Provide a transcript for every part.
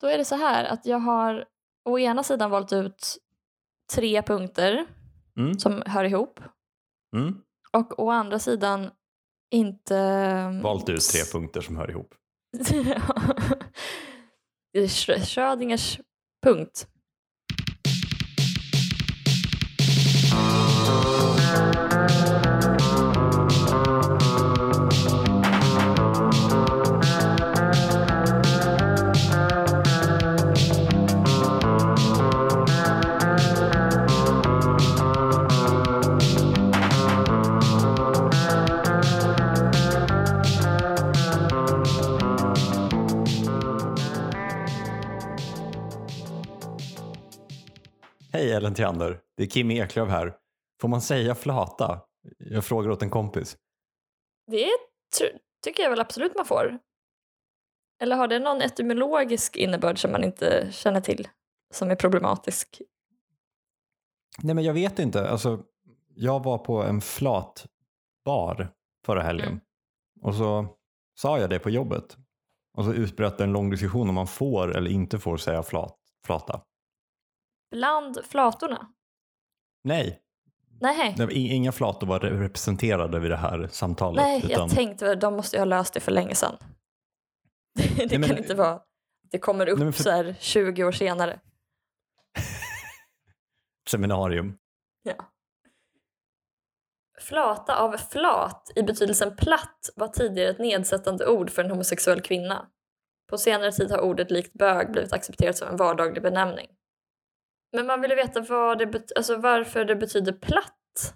Då är det så här att jag har å ena sidan valt ut tre punkter Mm. som hör ihop Mm. och å andra sidan inte... Valt ut tre punkter som hör ihop. Schrödingers punkt. Ellen Theander, det är Kim Eklöf här. Får man säga flata? Jag frågar åt en kompis. Det tycker jag väl absolut man får. Eller har det någon etymologisk innebörd som man inte känner till som är problematisk? Nej men jag vet inte. Alltså, jag var på en flatbar förra helgen Mm. och så sa jag det på jobbet. Och så utbröt en lång diskussion om man får eller inte får säga flat, flata. Bland flatorna? Nej, Nej, inga flator var representerade vid det här samtalet. Nej utan, jag tänkte de måste ju ha löst det för länge sedan. Det, Nej, men- kan inte vara, det kommer upp Nej, men för- så här 20 år senare. seminarium. Ja. Flata av flat i betydelsen platt var tidigare ett nedsättande ord för en homosexuell kvinna. På senare tid har ordet likt bög blivit accepterat som en vardaglig benämning. Men man vill ju veta vad det alltså varför det betyder platt.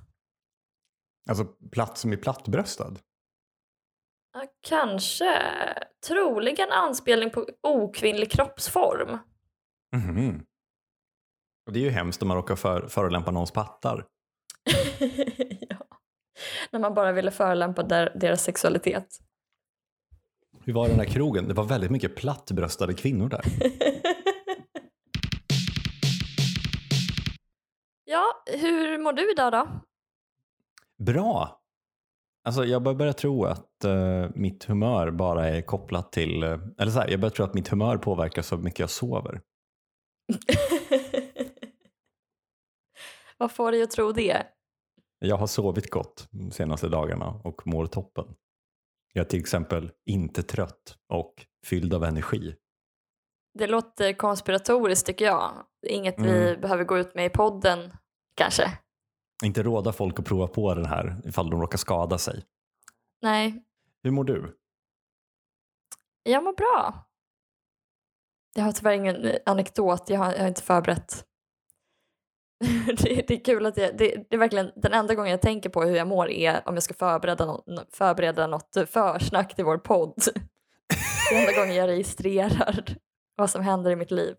Alltså platt som i plattbröstad. Ja, kanske. Troligen anspelning på okvinnlig kroppsform. Mhm. Och det är ju hemskt om man råkar för, förolämpa någons pattar. ja. När man bara ville förolämpa der, deras sexualitet. Hur var den där krogen? Det var väldigt mycket plattbröstade kvinnor där. ja, hur mår du idag då? Bra! Alltså jag börjar börja tro att eh, mitt humör bara är kopplat till, eh, eller så här, jag börjar tro att mitt humör påverkas av hur mycket jag sover. Vad får dig att tro det? Jag har sovit gott de senaste dagarna och mår toppen. Jag är till exempel inte trött och fylld av energi. Det låter konspiratoriskt tycker jag. Inget vi Mm. behöver gå ut med i podden kanske. Inte råda folk att prova på den här ifall de råkar skada sig. Nej, Hur mår du? jag mår bra. Jag har tyvärr ingen anekdot, jag har, jag har inte förberett. det, det är kul att jag, det, det är verkligen den enda gången jag tänker på hur jag mår är om jag ska förbereda, nå- förbereda något försnack till vår podd. det är enda gången jag registrerar vad som händer i mitt liv.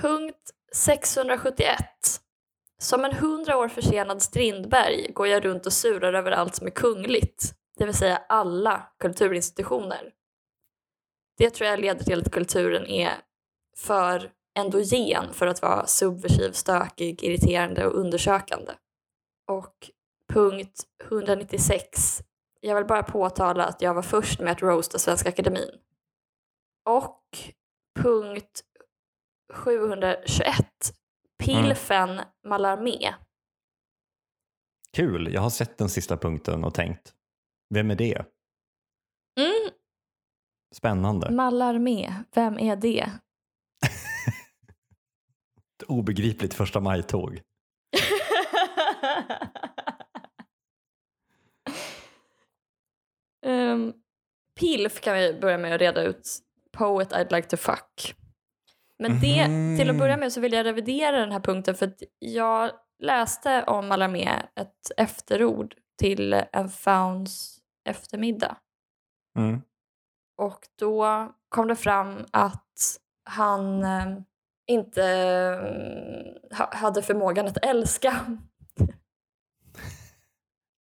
Punkt 671. Som en hundra år försenad Strindberg går jag runt och surar över allt som är kungligt, det vill säga alla kulturinstitutioner. Det tror jag leder till att kulturen är för endogen för att vara subversiv, stökig, irriterande och undersökande. Och punkt 196. Jag vill bara påtala att jag var först med att roasta Svenska Akademin. Och punkt 721. Pilfen Mallarmé. Kul, jag har sett den sista punkten och tänkt, vem är det? Mm, Spännande. Mallarmé, vem är det? Ett obegripligt första maj-tåg. um, Pilf kan vi börja med att reda ut. Poet I'd like to fuck. Men det, Mhm. till att börja med så vill jag revidera den här punkten för att jag läste om Mallarmé ett efterord till en Fauns eftermiddag. Mm. Och då kom det fram att han eh, inte eh, ha, hade förmågan att älska.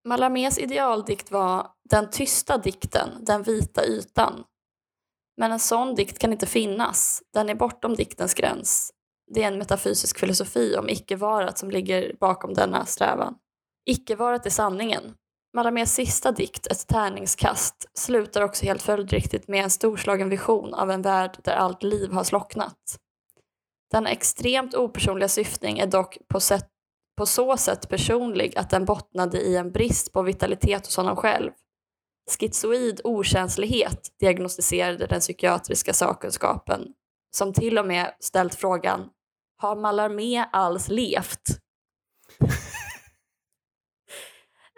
Mallarmés idealdikt var den tysta dikten, den vita ytan. Men en sån dikt kan inte finnas, den är bortom diktens gräns. Det är en metafysisk filosofi om icke-varat som ligger bakom denna strävan. Icke-varat är sanningen. Malamés sista dikt, Ett tärningskast, slutar också helt följdriktigt med en storslagen vision av en värld där allt liv har slocknat. Denna extremt opersonliga syftning är dock på, sätt, på så sätt personlig att den bottnade i en brist på vitalitet hos honom själv. Schizoid okänslighet diagnostiserade den psykiatriska sakkunskapen, som till och med ställt frågan Har Mallarmé alls levt?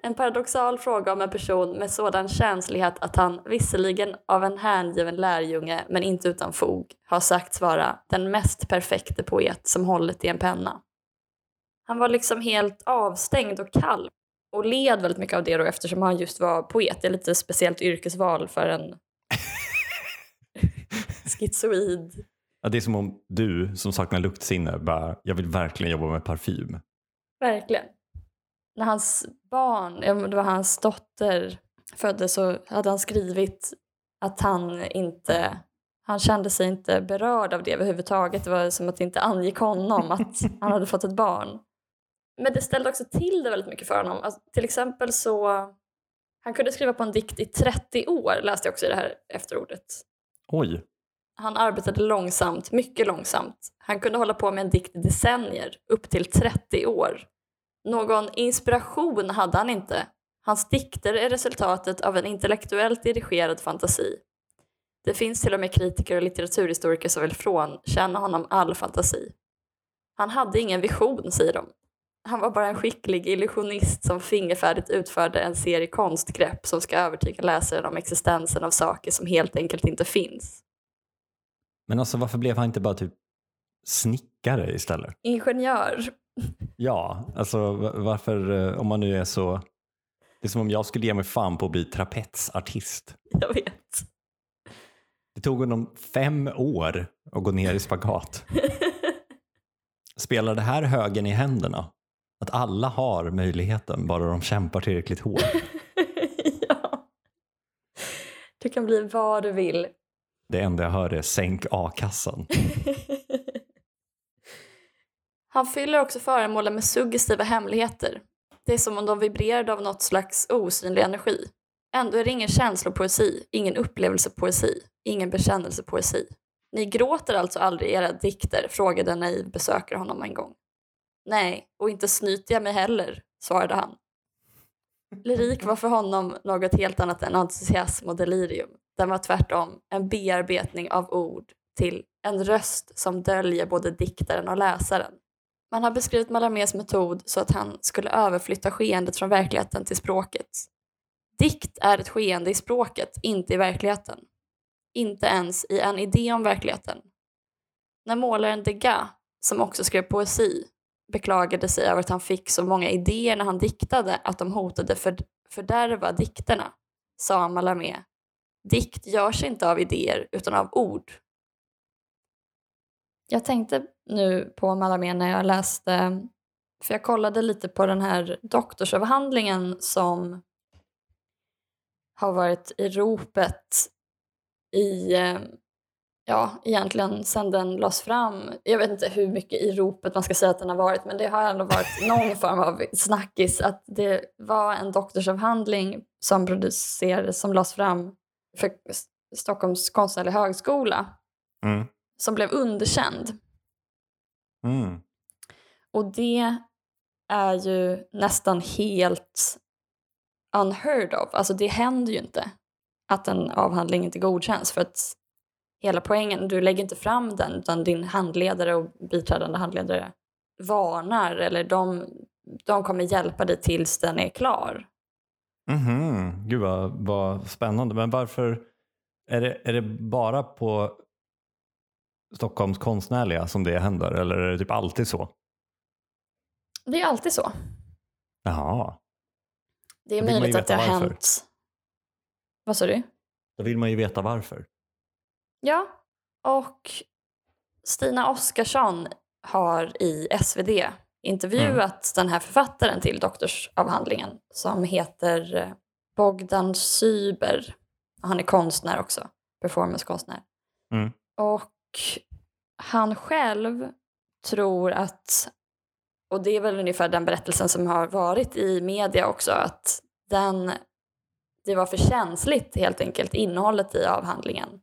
En paradoxal fråga om en person med sådan känslighet att han visserligen av en hängiven lärjunge men inte utan fog har sagts vara den mest perfekte poet som hållit i en penna. Han var liksom helt avstängd och kall och led väldigt mycket av det då eftersom han just var poet. Det är lite speciellt yrkesval för en schizoid. Ja, det är som om du som saknar luktsinne bara, jag vill verkligen jobba med parfym. Verkligen när hans barn, det var hans dotter, föddes så hade han skrivit att han inte han kände sig inte berörd av det överhuvudtaget. Det var som att det inte angick honom att han hade fått ett barn. Men det ställde också till det väldigt mycket för honom. Alltså, till exempel så, han kunde skriva på en dikt i 30 år, läste jag också i det här efterordet. Oj. Han arbetade långsamt, mycket långsamt. Han kunde hålla på med en dikt i decennier, upp till 30 år. Någon inspiration hade han inte. Hans dikter är resultatet av en intellektuellt dirigerad fantasi. Det finns till och med kritiker och litteraturhistoriker som vill frånkänna honom all fantasi. Han hade ingen vision, säger de. Han var bara en skicklig illusionist som fingerfärdigt utförde en serie konstgrepp som ska övertyga läsaren om existensen av saker som helt enkelt inte finns. Men alltså varför blev han inte bara typ snickare istället? Ingenjör. Ja, alltså varför, eh, om man nu är så... Det är som om jag skulle ge mig fan på att bli trapetsartist. Jag vet. Det tog honom fem år att gå ner i spagat. Spelar det här högen i händerna? Att alla har möjligheten, bara de kämpar tillräckligt hårt. ja. Du kan bli vad du vill. Det enda jag hör är sänk a-kassan. Han fyller också föremålen med suggestiva hemligheter. Det är som om de vibrerade av något slags osynlig energi. Ändå är det ingen känslopoesi, ingen upplevelsepoesi, ingen bekännelsepoesi. Ni gråter alltså aldrig era dikter, frågade en naiv besökare honom en gång. Nej, och inte snyter jag mig heller, svarade han. Lyrik var för honom något helt annat än entusiasm och delirium. Den var tvärtom en bearbetning av ord till en röst som döljer både diktaren och läsaren. Man har beskrivit Malamés metod så att han skulle överflytta skeendet från verkligheten till språket. Dikt är ett skeende i språket, inte i verkligheten. Inte ens i en idé om verkligheten. När målaren Degas, som också skrev poesi, beklagade sig över att han fick så många idéer när han diktade att de hotade för fördärva dikterna, sa Mallarmé. Dikt görs inte av idéer utan av ord. Jag tänkte nu på Malamé när jag läste, för jag kollade lite på den här doktorsavhandlingen som har varit i ropet i, eh, ja egentligen sedan den lades fram. Jag vet inte hur mycket i ropet man ska säga att den har varit men det har ändå varit någon form av snackis att det var en doktorsavhandling som producerades, som lades fram för Stockholms konstnärliga högskola. Mm som blev underkänd. Mm. Och det är ju nästan helt unheard of. Alltså det händer ju inte att en avhandling inte godkänns för att hela poängen, du lägger inte fram den utan din handledare och biträdande handledare varnar eller de, de kommer hjälpa dig tills den är klar. Mm -hmm. Gud vad, vad spännande. Men varför, är det, är det bara på Stockholms konstnärliga som det händer eller är det typ alltid så? Det är alltid så. Jaha. Det är möjligt att det har varför. hänt. Vad sa du? Då vill man ju veta varför. Ja, och Stina Oskarsson har i SvD intervjuat mm. den här författaren till doktorsavhandlingen som heter eh, Bogdan Syber. Han är konstnär också, performancekonstnär. Mm. Och han själv tror att, och det är väl ungefär den berättelsen som har varit i media också, att den, det var för känsligt helt enkelt, innehållet i avhandlingen.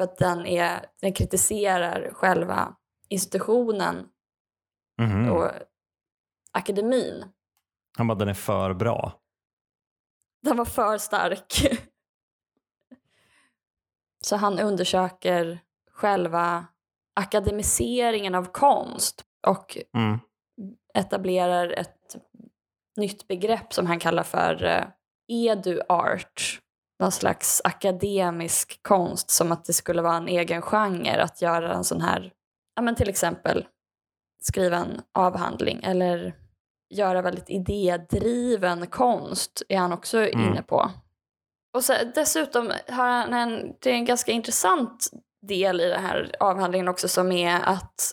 För att den, är, den kritiserar själva institutionen Mhm. och akademin. Han bara, den är för bra. Den var för stark. Så han undersöker själva akademiseringen av konst och Mm. etablerar ett nytt begrepp som han kallar för eh, edu-art. Någon slags akademisk konst, som att det skulle vara en egen genre att göra en sån här, ja men till exempel skriva en avhandling eller göra väldigt idédriven konst är han också Mm. inne på. Och så, dessutom har han en, det är en ganska intressant del i den här avhandlingen också som är att,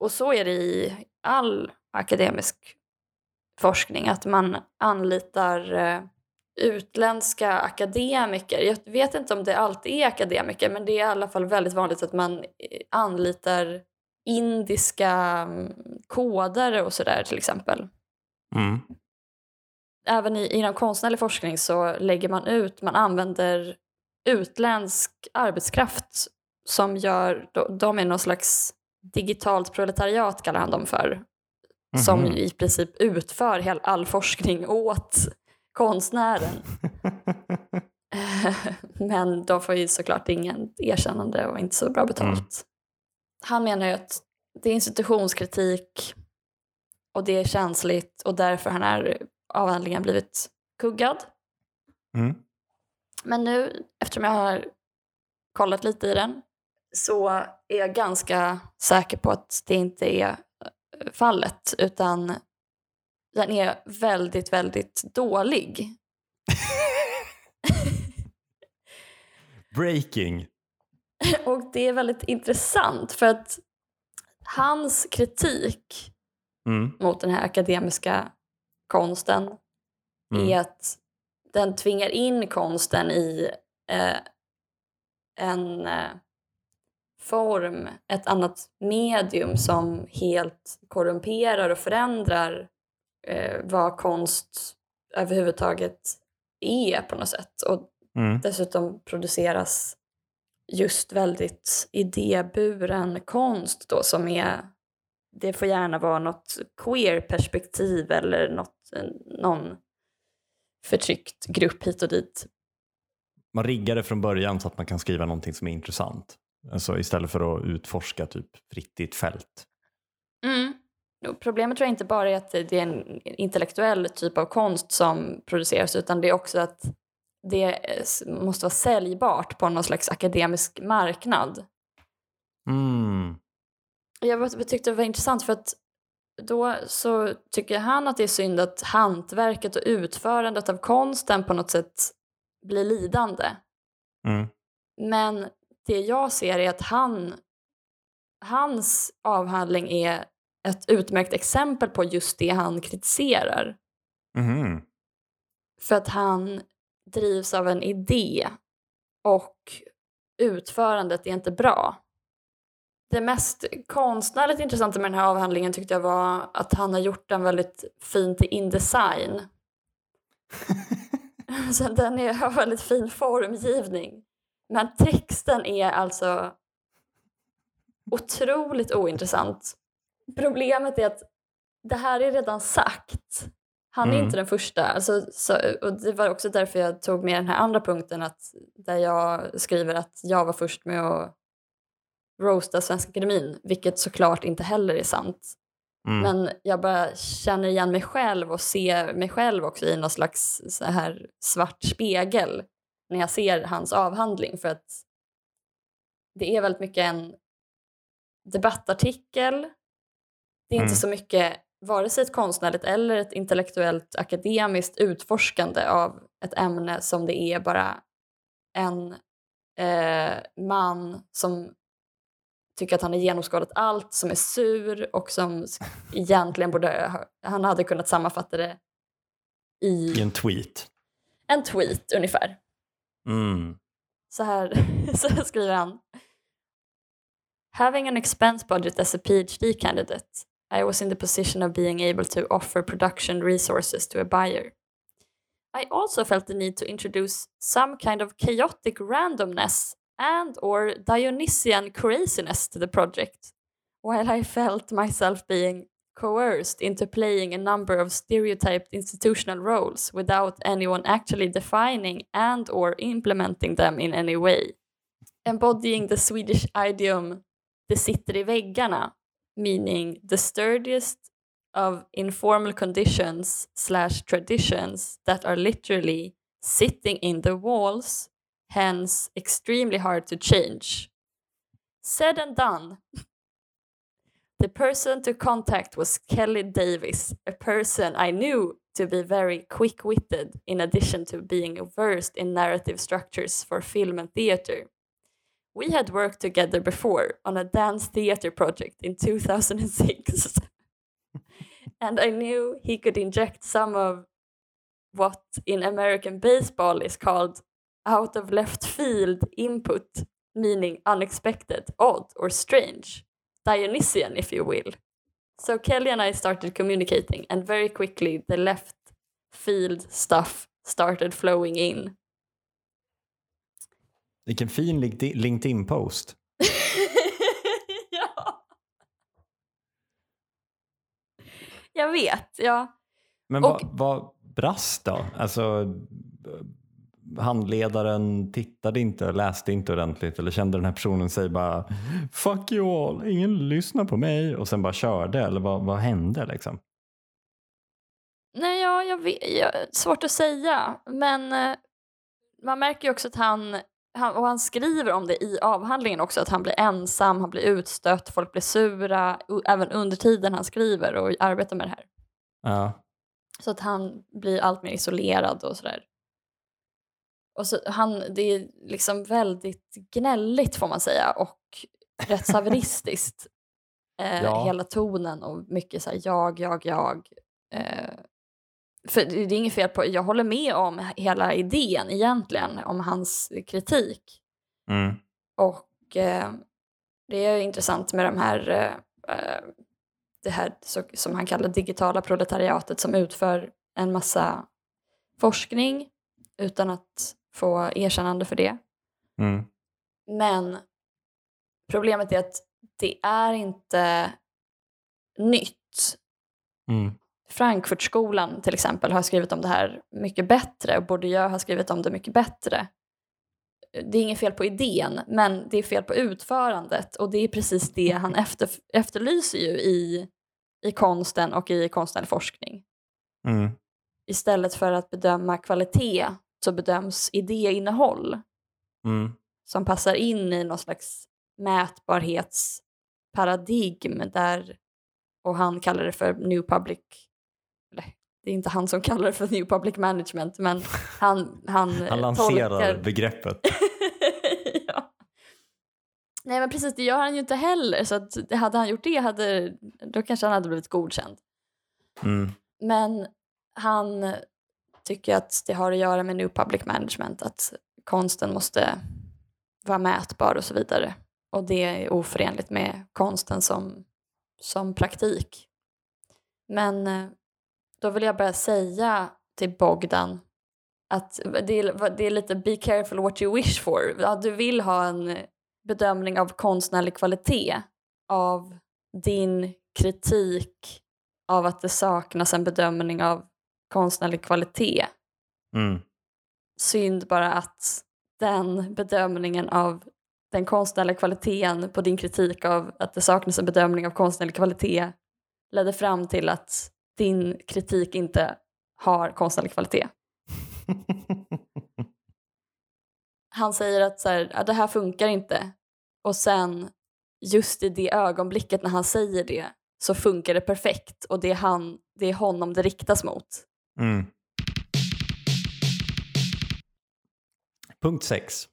och så är det i all akademisk forskning, att man anlitar eh, utländska akademiker. Jag vet inte om det alltid är akademiker, men det är i alla fall väldigt vanligt att man eh, anlitar indiska mm, kodare och sådär till exempel. Mm. Även i, inom konstnärlig forskning så lägger man ut, man använder utländsk arbetskraft som gör, de, är någon slags digitalt proletariat kallar han dem för, som Mhm. i princip utför all forskning åt konstnären. Men de får ju såklart ingen erkännande och inte så bra betalt. Mm. Han menar ju att det är institutionskritik och det är känsligt och därför har den här avhandlingen blivit kuggad. Mm. Men nu, eftersom jag har kollat lite i den, så är jag ganska säker på att det inte är eh, fallet, utan den är väldigt, väldigt dålig. Breaking. Och det är väldigt intressant för att hans kritik Mm. mot den här akademiska konsten Mm. är att den tvingar in konsten i eh, en eh, form, ett annat medium som helt korrumperar och förändrar eh, vad konst överhuvudtaget är på något sätt. Och Mm. dessutom produceras just väldigt idéburen konst då som är det får gärna vara något queer-perspektiv eller något, någon förtryckt grupp hit och dit. Man riggar det från början så att man kan skriva någonting som är intressant. Alltså istället för att utforska typ fritt i ett fält. Och Problemet tror jag inte bara är att det är en intellektuell typ av konst som produceras utan det är också att det måste vara säljbart på någon slags akademisk marknad. Mm. Jag tyckte det var intressant för att då så tycker han att det är synd att hantverket och utförandet av konsten på något sätt blir lidande. Mm. Men det jag ser är att han, hans avhandling är ett utmärkt exempel på just det han kritiserar. Mhm. För att han drivs av en idé och utförandet är inte bra. Det mest konstnärligt intressanta med den här avhandlingen tyckte jag var att han har gjort den väldigt fint i Indesign. Så den är, har väldigt fin formgivning. Men texten är alltså otroligt ointressant. Problemet är att det här är redan sagt. Han är Mm. inte den första. Alltså, så, och det var också därför jag tog med den här andra punkten att, där jag skriver att jag var först med att roasta Svenska Akademin, vilket såklart inte heller är sant. Mm. Men jag bara känner igen mig själv och ser mig själv också i någon slags så här svart spegel när jag ser hans avhandling för att det är väldigt mycket en debattartikel. Det är Mm. inte så mycket vare sig ett konstnärligt eller ett intellektuellt akademiskt utforskande av ett ämne som det är bara en eh, man som tycker att han har genomskådat allt, som är sur och som egentligen borde, ha- han hade kunnat sammanfatta det i I en tweet. en tweet ungefär. Mm. Så här, så här skriver han. Having an expense budget as a PhD candidate, I was in the position of being able to offer production resources to a buyer. I also felt the need to introduce some kind of chaotic randomness and or Dionysian craziness to the project, while I felt myself being coerced into playing a number of stereotyped institutional roles without anyone actually defining and or implementing them in any way. Embodying the Swedish idiom det sitter i väggarna, meaning the sturdiest of informal conditions slash traditions that are literally sitting in the walls, hence extremely hard to change. Said and done. The person to contact was Kelly Davis, a person I knew to be very quick witted in addition to being versed in narrative structures for film and theatre. We had worked together before on a dance theatre project in 2006. and I knew he could inject some of what in American baseball is called out of left field input, meaning unexpected, odd, or strange. Dionysian, if you will. So Kelly and I started communicating, and very quickly the left field stuff started flowing in. Vilken fin LinkedIn-post. ja. Jag vet, ja. Men vad, vad brast då? Alltså, handledaren tittade inte, läste inte ordentligt eller kände den här personen sig bara fuck you all, ingen lyssnar på mig och sen bara körde eller vad, vad hände liksom? Nej, ja, jag vet, jag, svårt att säga, men eh, man märker ju också att han, han, och han skriver om det i avhandlingen också, att han blir ensam, han blir utstött, folk blir sura, även under tiden han skriver och arbetar med det här. Ja. Så att han blir allt mer isolerad och sådär. Och så, han, det är liksom väldigt gnälligt får man säga och rätt saviristiskt. Eh, Ja. Hela tonen och mycket så här jag, jag, jag. Eh, för det är inget fel på, jag håller med om hela idén egentligen, om hans kritik. Mm. Och eh, det är intressant med de här, eh, eh, det här som han kallar digitala proletariatet som utför en massa forskning utan att få erkännande för det. Mm. Men problemet är att det är inte nytt. Mm. Frankfurtskolan till exempel har skrivit om det här mycket bättre och Bourdieu har skrivit om det mycket bättre. Det är inget fel på idén, men det är fel på utförandet och det är precis det han efter, efterlyser ju i, i konsten och i konstnärlig forskning. Mm. Istället för att bedöma kvalitet så bedöms idéinnehåll Mm. som passar in i någon slags mätbarhetsparadigm där, och han kallar det för New Public, det är inte han som kallar det för New Public Management, men han, han, Han lanserar tolkar... begreppet. ja. Nej men precis, det gör han ju inte heller, så att hade han gjort det hade, då kanske han hade blivit godkänd. Mm. Men han tycker att det har att göra med New Public Management, att konsten måste vara mätbar och så vidare. Och det är oförenligt med konsten som, som praktik. Men eh, då vill jag bara säga till Bogdan att det är, det är lite be careful what you wish for. Ja, du vill ha en bedömning av konstnärlig kvalitet av din kritik av att det saknas en bedömning av konstnärlig kvalitet. Mm. Synd bara att den bedömningen av den konstnärliga kvaliteten på din kritik av att det saknas en bedömning av konstnärlig kvalitet ledde fram till att din kritik inte har konstnärlig kvalitet. Han säger att så här, "Ja, det här funkar inte och sen just i det ögonblicket när han säger det så funkar det perfekt och det är, han, det är honom det riktas mot. Mm. Punkt 6.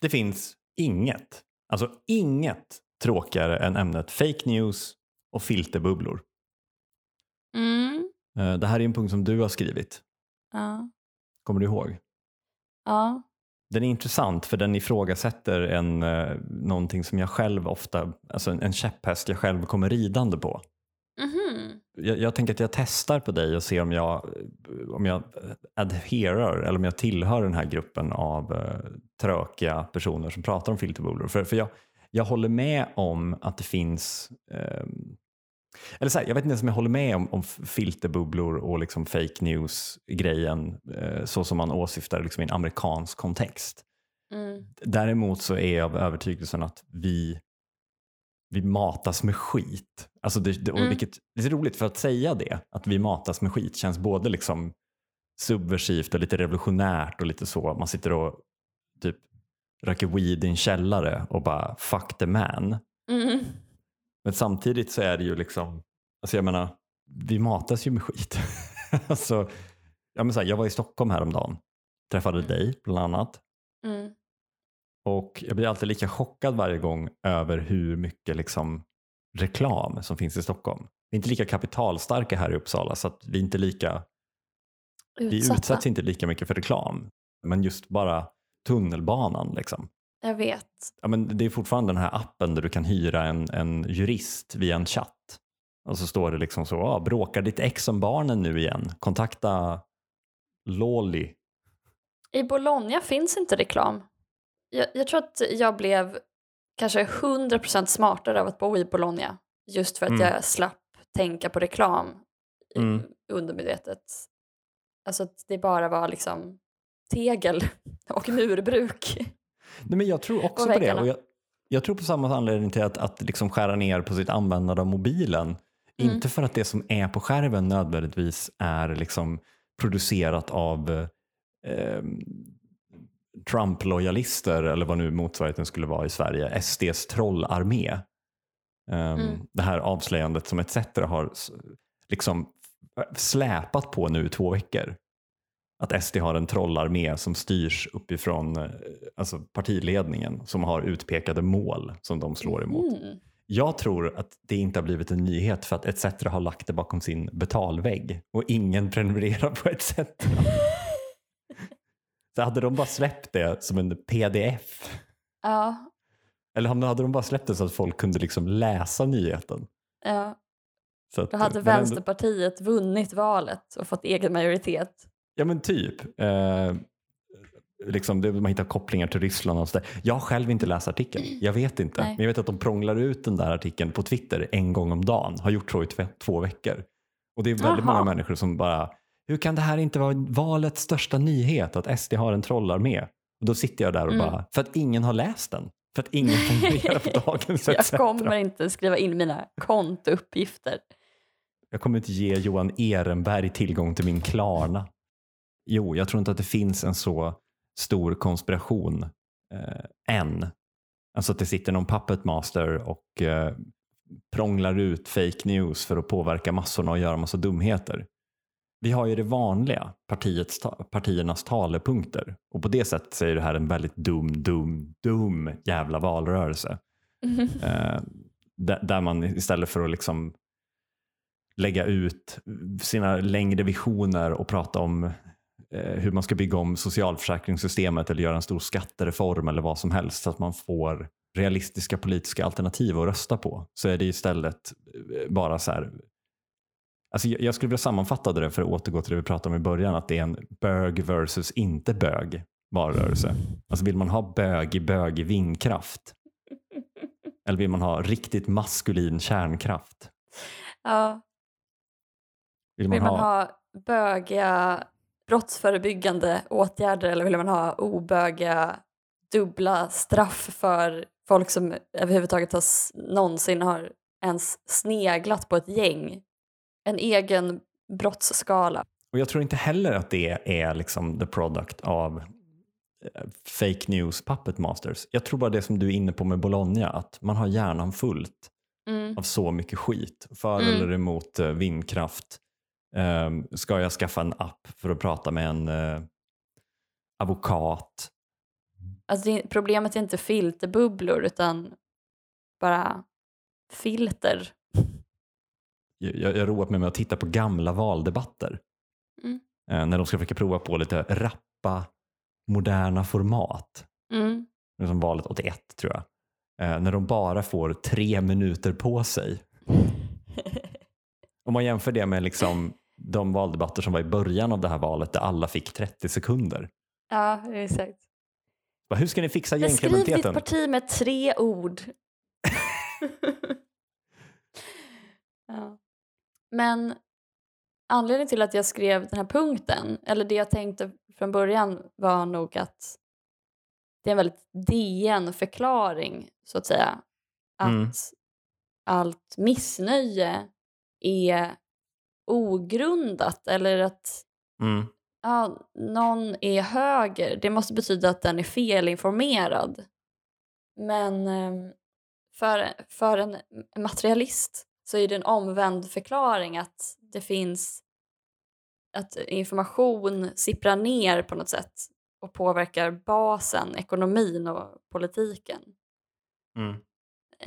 Det finns inget, alltså inget tråkigare än ämnet fake news och filterbubblor. Mm. Eh, Det här är en punkt som du har skrivit. Ja. Kommer du ihåg? ja. Den är intressant för den ifrågasätter en, eh, någonting som jag själv ofta, alltså en, en käpphäst jag själv kommer ridande på. Mhm. jag, jag tänker att jag testar på dig och ser om jag, om jag adherar eller om jag tillhör den här gruppen av uh, trökiga personer som pratar om filterbubblor. För, för jag, jag håller med om att det finns um, eller så här, jag vet inte ens om jag håller med om, om filterbubblor och liksom fake news-grejen eh, så som man åsyftar liksom i en amerikansk kontext. Mm. Däremot så är jag av övertygelsen att vi, vi matas med skit. Alltså det, det, mm. vilket, det är roligt för att säga det, att vi matas med skit känns både liksom subversivt och lite revolutionärt och lite så. Man sitter och typ röker weed i en källare och bara fuck the man. Mm. Men samtidigt så är det ju liksom, alltså jag menar, vi matas ju med skit. alltså, ja, men så här, jag var i Stockholm häromdagen, träffade mm. dig bland annat. Mm. Och jag blir alltid lika chockad varje gång över hur mycket liksom reklam som finns i Stockholm. Vi är inte lika kapitalstarka här i Uppsala så att vi är inte lika Utsatta. vi utsätts inte lika mycket för reklam. Men just bara tunnelbanan liksom. Jag vet. Ja, men det är fortfarande den här appen där du kan hyra en, en jurist via en chatt. Och så står det liksom så, ah, bråkar ditt ex om barnen nu igen? Kontakta Lolly. I Bologna finns inte reklam. Jag, jag tror att jag blev kanske 100% smartare av att bo i Bologna. Just för att mm. jag slapp tänka på reklam mm. undermedvetet. Alltså att det bara var liksom tegel och murbruk. Nej, men jag tror också på det. Och jag, jag, tror på samma anledning till att, att liksom skära ner på sitt användande av mobilen. Mm. Inte för att det som är på skärmen nödvändigtvis är liksom producerat av eh, Trump-lojalister eller vad nu motsvarigheten skulle vara i Sverige, SDs trollarmé. Um, mm. Det här avslöjandet som ETC har liksom släpat på nu i två veckor att SD har en trollarmé som styrs uppifrån eh, alltså partiledningen som har utpekade mål som de slår emot. Mm. Jag tror att det inte har blivit en nyhet för att ETC har lagt det bakom sin betalvägg och ingen prenumererar på ETC. Så hade de bara släppt det som en pdf. Ja. Eller hade de bara släppt det så att folk kunde liksom läsa nyheten. Ja. Så att, Då hade Vänsterpartiet ändå... vunnit valet och fått egen majoritet. Ja men typ. Eh, liksom det, man hittar kopplingar till Ryssland och sådär. Jag har själv inte läst artikeln. Jag vet inte. Nej. Men jag vet att de prånglar ut den där artikeln på Twitter en gång om dagen. Har gjort så i två veckor. Och det är väldigt Aha. många människor som bara, hur kan det här inte vara valets största nyhet att SD har en trollarmé? Och då sitter jag där och mm. bara, för att ingen har läst den. För att ingen fungerar på dagens Jag kommer inte skriva in mina kontouppgifter. Jag kommer inte ge Johan Ehrenberg tillgång till min Klarna. Jo, jag tror inte att det finns en så stor konspiration eh, än. Alltså att det sitter någon puppet master och eh, prånglar ut fake news för att påverka massorna och göra massa dumheter. Vi har ju det vanliga, partiets, partiernas talepunkter. Och på det sättet så är det här en väldigt dum, dum, dum jävla valrörelse. Mm. Eh, där, man istället för att liksom lägga ut sina längre visioner och prata om hur man ska bygga om socialförsäkringssystemet eller göra en stor skattereform eller vad som helst så att man får realistiska politiska alternativ att rösta på så är det istället eh, bara så här Alltså jag skulle vilja sammanfatta det för att återgå till det vi pratade om i början, att det är en bög versus inte bög valrörelse. Alltså vill man ha bögig bögig vindkraft? Eller vill man ha riktigt maskulin kärnkraft? Ja. Vill man, vill man ha... ha bögiga brottsförebyggande åtgärder eller vill man ha oböga dubbla straff för folk som överhuvudtaget har, någonsin har ens sneglat på ett gäng? En egen brottsskala. Och jag tror inte heller att det är liksom the product av eh, fake news puppet masters. Jag tror bara det som du är inne på med Bologna, att man har hjärnan fullt mm. av så mycket skit. För mm. eller emot eh, vindkraft, Um, ska jag skaffa en app för att prata med en uh, advokat? Alltså det, problemet är inte filterbubblor utan bara filter. Jag, jag roat mig med att titta på gamla valdebatter. Mm. Uh, när de ska försöka prova på lite rappa, moderna format. Mm. Som valet 81 tror jag. Uh, när de bara får tre minuter på sig Om man jämför det med liksom de valdebatter som var i början av det här valet där alla fick 30 sekunder. Ja, exakt. Hur ska ni fixa Beskriv ditt gängkriminaliteten? parti med tre ord. ja. Men anledningen till att jag skrev den här punkten, eller det jag tänkte från början var nog att det är en väldigt DN-förklaring så att säga. Att Mm. allt missnöje är ogrundat eller att Mm. ja, någon är höger. Det måste betyda att den är felinformerad. Men ehm, för, för en materialist så är det en omvänd förklaring att det finns att information sipprar ner på något sätt och påverkar basen, ekonomin och politiken. Mm.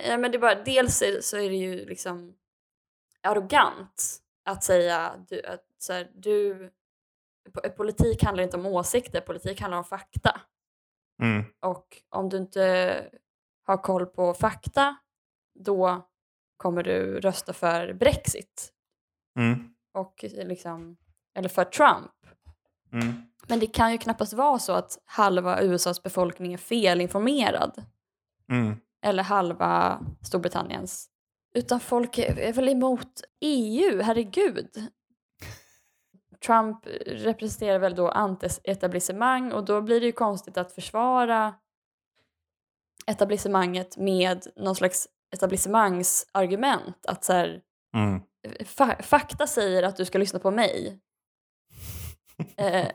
Ja, men det bara, dels är, så är det ju liksom arrogant att säga du, att så här, du, po- politik handlar inte om åsikter, politik handlar om fakta. Mm. Och om du inte har koll på fakta då kommer du rösta för Brexit Mm. och liksom, eller för Trump. Mm. Men det kan ju knappast vara så att halva USAs befolkning är felinformerad. Mm. eller halva Storbritanniens. Utan folk är är väl emot EU, herregud. Trump representerar väl då anti-etablissemang och då blir det ju konstigt att försvara etablissemanget med någon slags etablissemangsargument. Att så här, Mm. fa- fakta säger att du ska lyssna på mig. eh,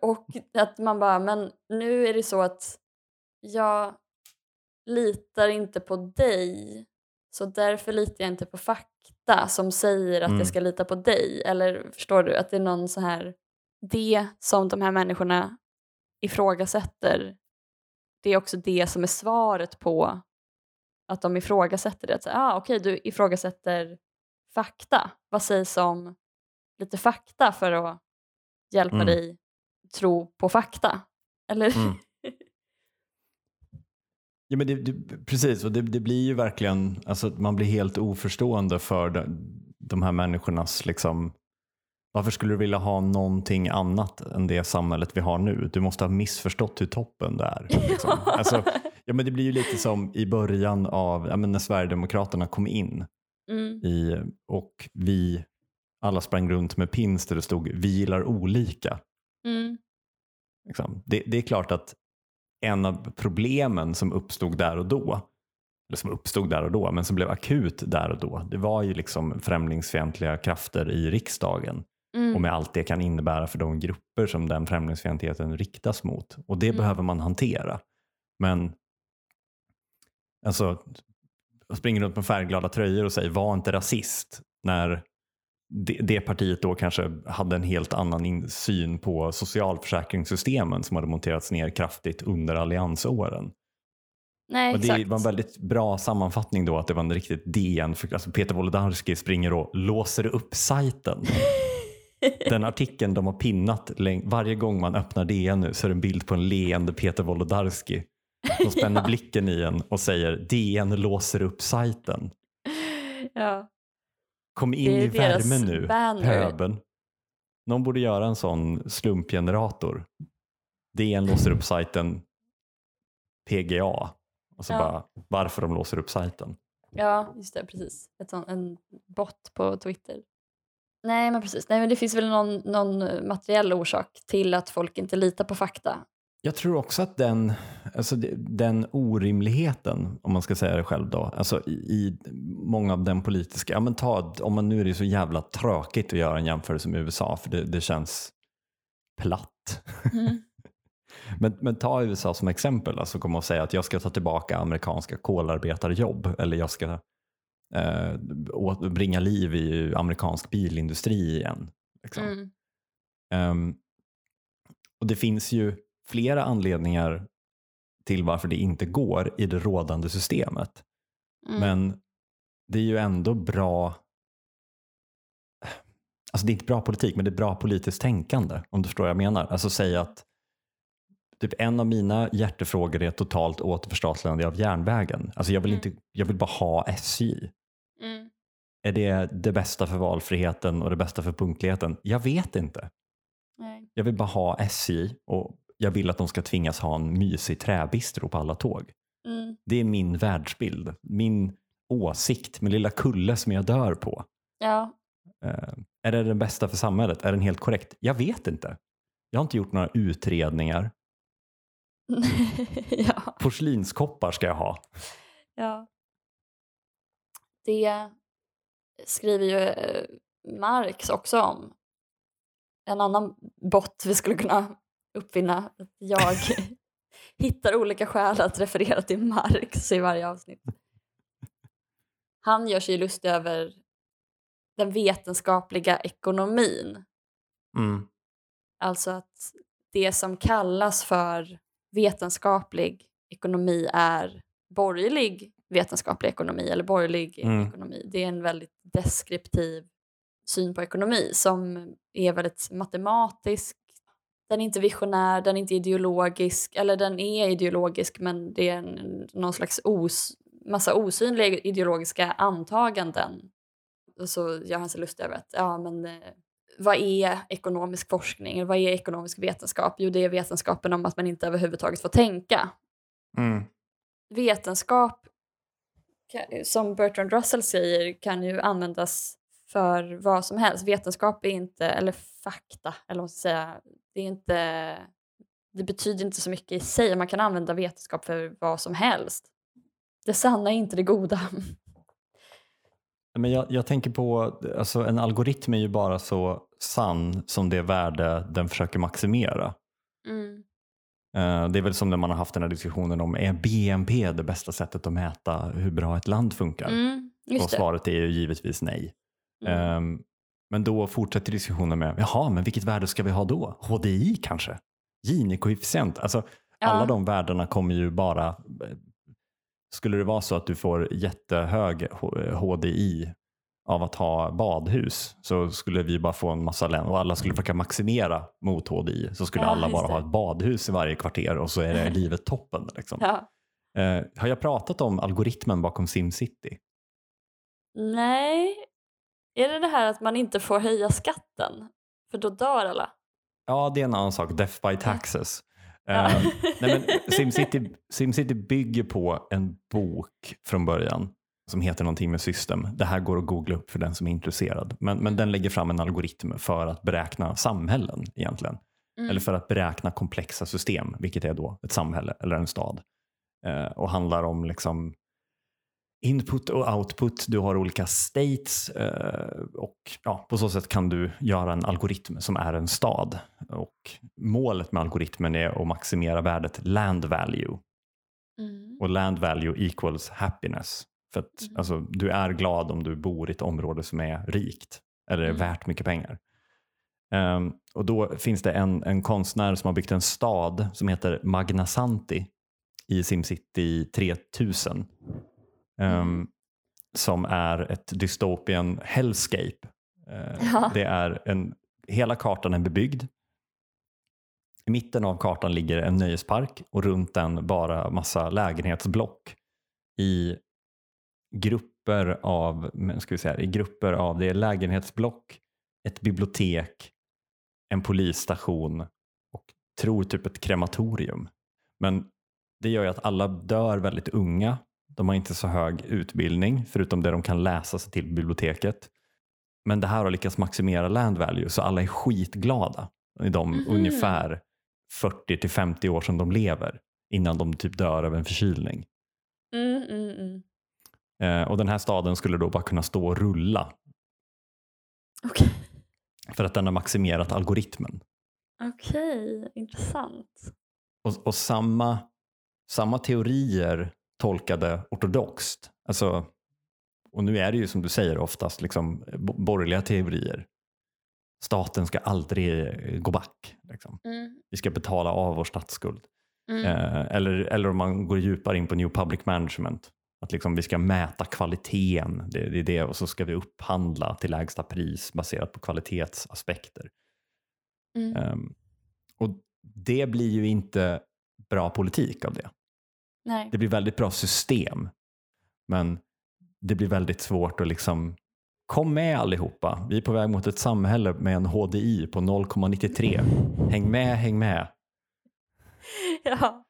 och att man bara, men nu är det så att jag litar inte på dig så därför litar jag inte på fakta som säger att Mm. jag ska lita på dig. Eller förstår du? Att det är någon så här, det som de här människorna ifrågasätter det är också det som är svaret på att de ifrågasätter det. Att säga, ah, Okej, du ifrågasätter fakta. Vad sägs om lite fakta för att hjälpa Mm. dig tro på fakta? Eller? Mm. Ja, men det, det, precis, och det, det blir ju verkligen, alltså man blir helt oförstående för de, de här människornas, liksom, varför skulle du vilja ha någonting annat än det samhället vi har nu? Du måste ha missförstått hur toppen det är. Liksom. Alltså, ja, men det blir ju lite som i början av, ja, men när Sverigedemokraterna kom in Mm. i, och vi alla sprang runt med pins där det stod vi gillar olika. Mm. Liksom. Det, det är klart att en av problemen som uppstod där och då, eller som uppstod där och då, men som blev akut där och då, det var ju liksom främlingsfientliga krafter i riksdagen Mm. och med allt det kan innebära för de grupper som den främlingsfientligheten riktas mot. Och det Mm. behöver man hantera. Men alltså, springer runt med färgglada tröjor och säger var inte rasist när det, det partiet då kanske hade en helt annan syn på socialförsäkringssystemen som hade monterats ner kraftigt under alliansåren. Nej, Och det exakt. var en väldigt bra sammanfattning då att det var en riktigt DN, för, alltså Peter Wolodarski springer och låser upp sajten. Den artikeln de har pinnat varje gång man öppnar DN nu så är det en bild på en leende Peter Wolodarski. De spänner blicken i en och säger DN låser upp sajten. ja. Kom in i värmen nu, banner. pöbeln. Någon borde göra en sån slumpgenerator. DN låser upp sajten PGA. Och så Ja. bara varför de låser upp sajten. ja, just det, precis. Ett sån, en bot på Twitter. Nej, men precis. Nej, men det finns väl någon, någon materiell orsak till att folk inte litar på fakta. Jag tror också att den, alltså den orimligheten, om man ska säga det själv då, alltså i, i många av den politiska, ja men ta, om man nu är det så jävla tråkigt att göra en jämförelse med USA för det, det känns platt. Mm. Men, men ta USA som exempel, alltså komma och säga att jag ska ta tillbaka amerikanska kolarbetarjobb eller jag ska eh, bringa liv i amerikansk bilindustri igen. Liksom. Mm. Ehm, och det finns ju flera anledningar till varför det inte går i det rådande systemet. Mm. Men det är ju ändå bra Alltså det är inte bra politik, men det är bra politiskt tänkande om du förstår vad jag menar. Alltså säga att typ en av mina hjärtefrågor är totalt återförstatligande av järnvägen. Alltså jag vill, Mm. inte, jag vill bara ha SJ. Mm. Är det det bästa för valfriheten och det bästa för punktligheten? Jag vet inte. Nej. Jag vill bara ha SJ och jag vill att de ska tvingas ha en mysig träbistro på alla tåg. Mm. Det är min världsbild, min åsikt, min lilla kulle som jag dör på. Ja. Eh, är det den bästa för samhället? Är den helt korrekt? Jag vet inte. Jag har inte gjort några utredningar. ja. Porslinskoppar ska jag ha. ja. Det skriver ju eh, Marx också om. En annan bot vi skulle kunna uppfinna. Att jag hittar olika skäl att referera till Marx i varje avsnitt. Han gör sig lustig över den vetenskapliga ekonomin. Mm. Alltså att det som kallas för vetenskaplig ekonomi är borgerlig vetenskaplig ekonomi eller borgerlig Mm. ekonomi. Det är en väldigt deskriptiv syn på ekonomi som är väldigt matematisk. Den är inte visionär, den är inte ideologisk, eller den är ideologisk men det är en, någon slags os, massa osynliga ideologiska antaganden. Och så gör han sig lustig över att ja, men, eh, vad är ekonomisk forskning? Vad är ekonomisk vetenskap? Jo, det är vetenskapen om att man inte överhuvudtaget får tänka. Mm. Vetenskap, ka- som Bertrand Russell säger, kan ju användas för vad som helst. Vetenskap är inte, eller fakta, eller vad man ska säga, det är inte, det betyder inte så mycket i sig. Man kan använda vetenskap för vad som helst. Det sanna är inte det goda. Men jag, jag tänker på, alltså en algoritm är ju bara så sann som det värde den försöker maximera. Mm. Eh, Det är väl som när man har haft den här diskussionen om är BNP det bästa sättet att mäta hur bra ett land funkar? Mm, Och svaret är ju givetvis nej. Mm. Ehm, Men då fortsätter diskussionen med, jaha, men vilket värde ska vi ha då? HDI kanske? Gini-koefficient? Alltså, Ja. alla de värdena kommer ju bara... eh, Skulle det vara så att du får jättehög HDI av att ha badhus så skulle vi bara få en massa länder och alla skulle försöka maximera mot HDI så skulle Ja, alla bara det. ha ett badhus i varje kvarter och så är det livet toppen. Liksom. Ja. Eh, har jag pratat om algoritmen bakom SimCity? Nej, är det det här att man inte får höja skatten? För då dör alla. Ja, det är en annan sak. Death by taxes. Ja. Eh, nej, men SimCity, SimCity bygger på en bok från början som heter någonting med system. Det här går att googla upp för den som är intresserad. Men, men den lägger fram en algoritm för att beräkna samhällen egentligen. Mm. Eller för att beräkna komplexa system, vilket är då ett samhälle eller en stad. Eh, och handlar om liksom input och output. Du har olika states eh, och ja, på så sätt kan du göra en algoritm som är en stad. Och målet med algoritmen är att maximera värdet land value. Mm. Och land value equals happiness. För att Mm. alltså, du är glad om du bor i ett område som är rikt eller är Mm. värt mycket pengar. Ehm, och då finns det en, en konstnär som har byggt en stad som heter Magnasanti i SimCity 3000. Mm. Som är ett dystopian hellscape. Eh, Ja. Det är en, hela kartan är bebyggd. I mitten av kartan ligger en nöjespark och runt den bara massa lägenhetsblock i grupper av, ska vi säga, i grupper av, det är lägenhetsblock, ett bibliotek, en polisstation och tror typ ett krematorium. Men det gör ju att alla dör väldigt unga. De har inte så hög utbildning förutom det de kan läsa sig till biblioteket. Men det här har lyckats maximera land value så alla är skitglada i de Mhm. ungefär 40 till 50 år som de lever innan de typ dör av en förkylning. Mm, mm, mm. Eh, och den här staden skulle då bara kunna stå och rulla Okej, för att den har maximerat algoritmen. Okej, intressant. Och, och samma, samma teorier tolkade ortodoxt. Alltså, och nu är det ju som du säger oftast liksom, bo- borgerliga teorier. Staten ska aldrig eh, gå back. Liksom. Mm, Vi ska betala av vår statsskuld. mm, Eh, eller, eller om man går djupare in på New Public Management. Att liksom vi ska mäta kvaliteten det, det är det, och så ska vi upphandla till lägsta pris baserat på kvalitetsaspekter. mm. Ehm, och Det blir ju inte bra politik av det. Nej. Det blir väldigt bra system men det blir väldigt svårt att liksom Kom med allihopa. Vi är på väg mot ett samhälle med en HDI på 0,93. Häng med, häng med. Ja.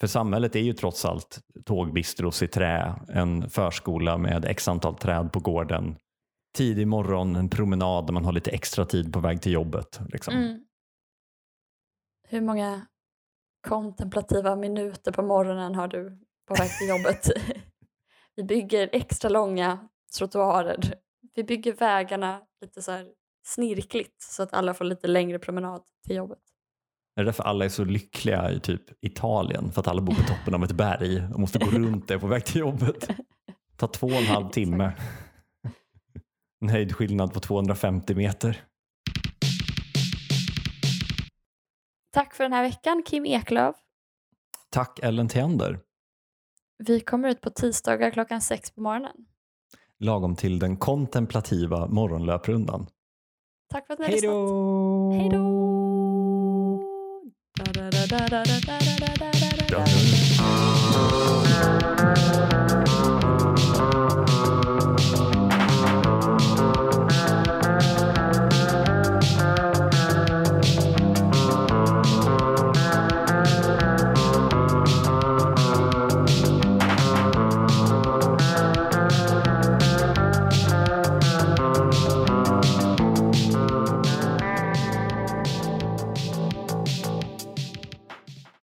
För samhället är ju trots allt tågbistros i trä, en förskola med x antal träd på gården, tidig morgon, en promenad där man har lite extra tid på väg till jobbet. Liksom. Mm. Hur många kontemplativa minuter på morgonen har du på väg till jobbet? Vi bygger extra långa trottoarer. Vi bygger vägarna lite så här snirkligt så att alla får lite längre promenad till jobbet. Är det därför alla är så lyckliga i typ Italien? För att alla bor på toppen av ett berg och måste gå runt det på väg till jobbet. Tar två och en halv timme. En höjdskillnad på 250 meter. Tack för den här veckan Kim Eklöf. Tack Ellen Theander. Vi kommer ut på tisdagar klockan sex på morgonen. Lagom till den kontemplativa morgonlöprundan. Tack för att ni har Hej lyssnat. då! Hej då!